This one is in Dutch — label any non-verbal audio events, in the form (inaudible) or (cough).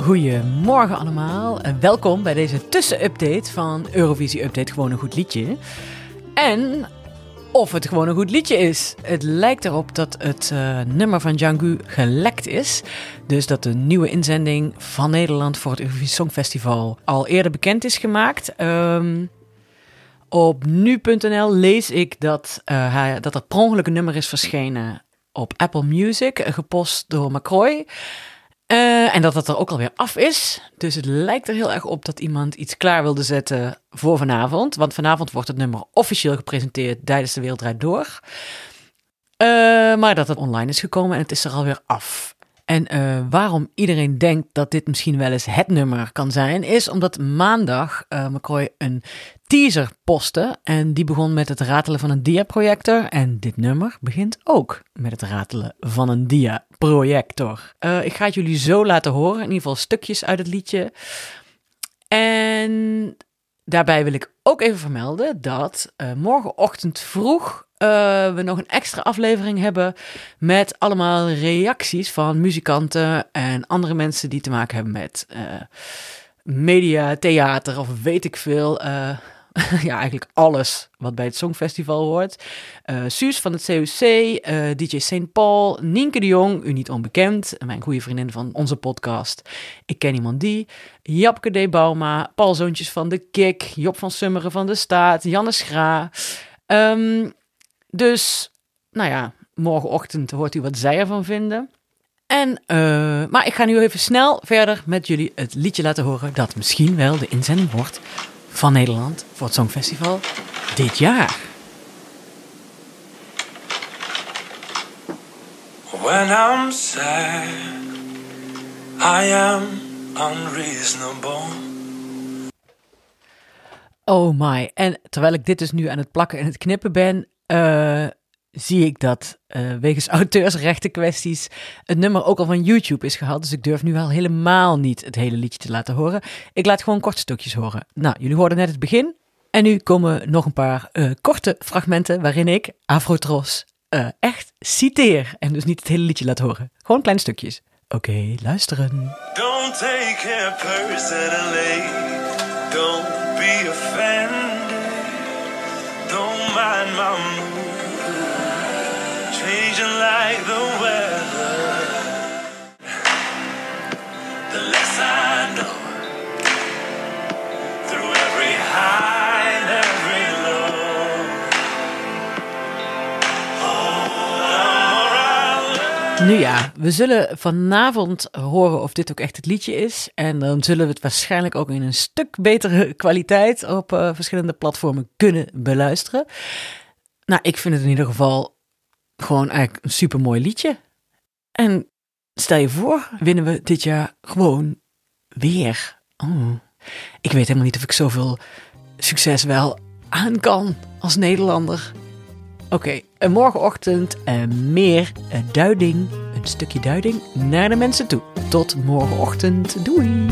Goedemorgen allemaal en welkom bij deze tussenupdate van Eurovisie Update Gewoon een Goed Liedje. En of het gewoon een goed liedje is. Het lijkt erop dat het uh, nummer van Django gelekt is. Dus dat de nieuwe inzending van Nederland voor het Eurovisie Songfestival al eerder bekend is gemaakt. Um, op nu.nl lees ik dat, uh, hij, dat er per ongeluk een nummer is verschenen op Apple Music, gepost door McCroy. Uh, en dat het er ook alweer af is. Dus het lijkt er heel erg op dat iemand iets klaar wilde zetten voor vanavond. Want vanavond wordt het nummer officieel gepresenteerd tijdens de Wereldrijd Door. Uh, maar dat het online is gekomen en het is er alweer af. En uh, waarom iedereen denkt dat dit misschien wel eens het nummer kan zijn, is omdat maandag uh, McCoy een teaser postte. En die begon met het ratelen van een diaprojector. En dit nummer begint ook met het ratelen van een diaprojector. Uh, ik ga het jullie zo laten horen, in ieder geval stukjes uit het liedje. En daarbij wil ik ook even vermelden dat morgenochtend vroeg uh, we nog een extra aflevering hebben met allemaal reacties van muzikanten en andere mensen die te maken hebben met uh, media, theater of weet ik veel. (laughs) Ja, eigenlijk alles wat bij het Songfestival hoort. Uh, Suus van het COC, uh, DJ St. Paul, Nienke de Jong, u niet onbekend, mijn goede vriendin van onze podcast. Ik ken iemand die. Japke D. Bauma, Paul Zoontjes van de Kik, Job van Summeren van de Staat, Janne Schra. Um, dus, nou ja, morgenochtend hoort u wat zij ervan vinden. En, uh, maar ik ga nu even snel verder met jullie het liedje laten horen dat misschien wel de inzending wordt van Nederland voor het Songfestival dit jaar. When I'm sad, I am unreasonable. Oh my. En terwijl ik dit dus nu aan het plakken en het knippen ben, uh, zie ik dat uh, wegens (laughs) auteursrechten kwesties het nummer ook al van YouTube is gehaald. Dus ik durf nu wel helemaal niet het hele liedje te laten horen. Ik laat gewoon korte stukjes horen. Nou, jullie hoorden net het begin. En nu komen nog een paar uh, korte fragmenten waarin ik Afrotros uh, echt citeer. En dus niet het hele liedje laat horen. Gewoon kleine stukjes. Oké, luisteren. Don't take it personally. Don't nu ja, we zullen vanavond horen of dit ook echt het liedje is. En dan zullen we het waarschijnlijk ook in een stuk betere kwaliteit op uh, verschillende platformen kunnen beluisteren. Nou, ik vind het in ieder geval gewoon eigenlijk een super mooi liedje. En stel je voor, winnen we dit jaar gewoon weer. Oh. Ik weet helemaal niet of ik zoveel succes wel aan kan als Nederlander. Oké, okay, morgenochtend uh, meer uh, duiding, een stukje duiding naar de mensen toe. Tot morgenochtend. Doei!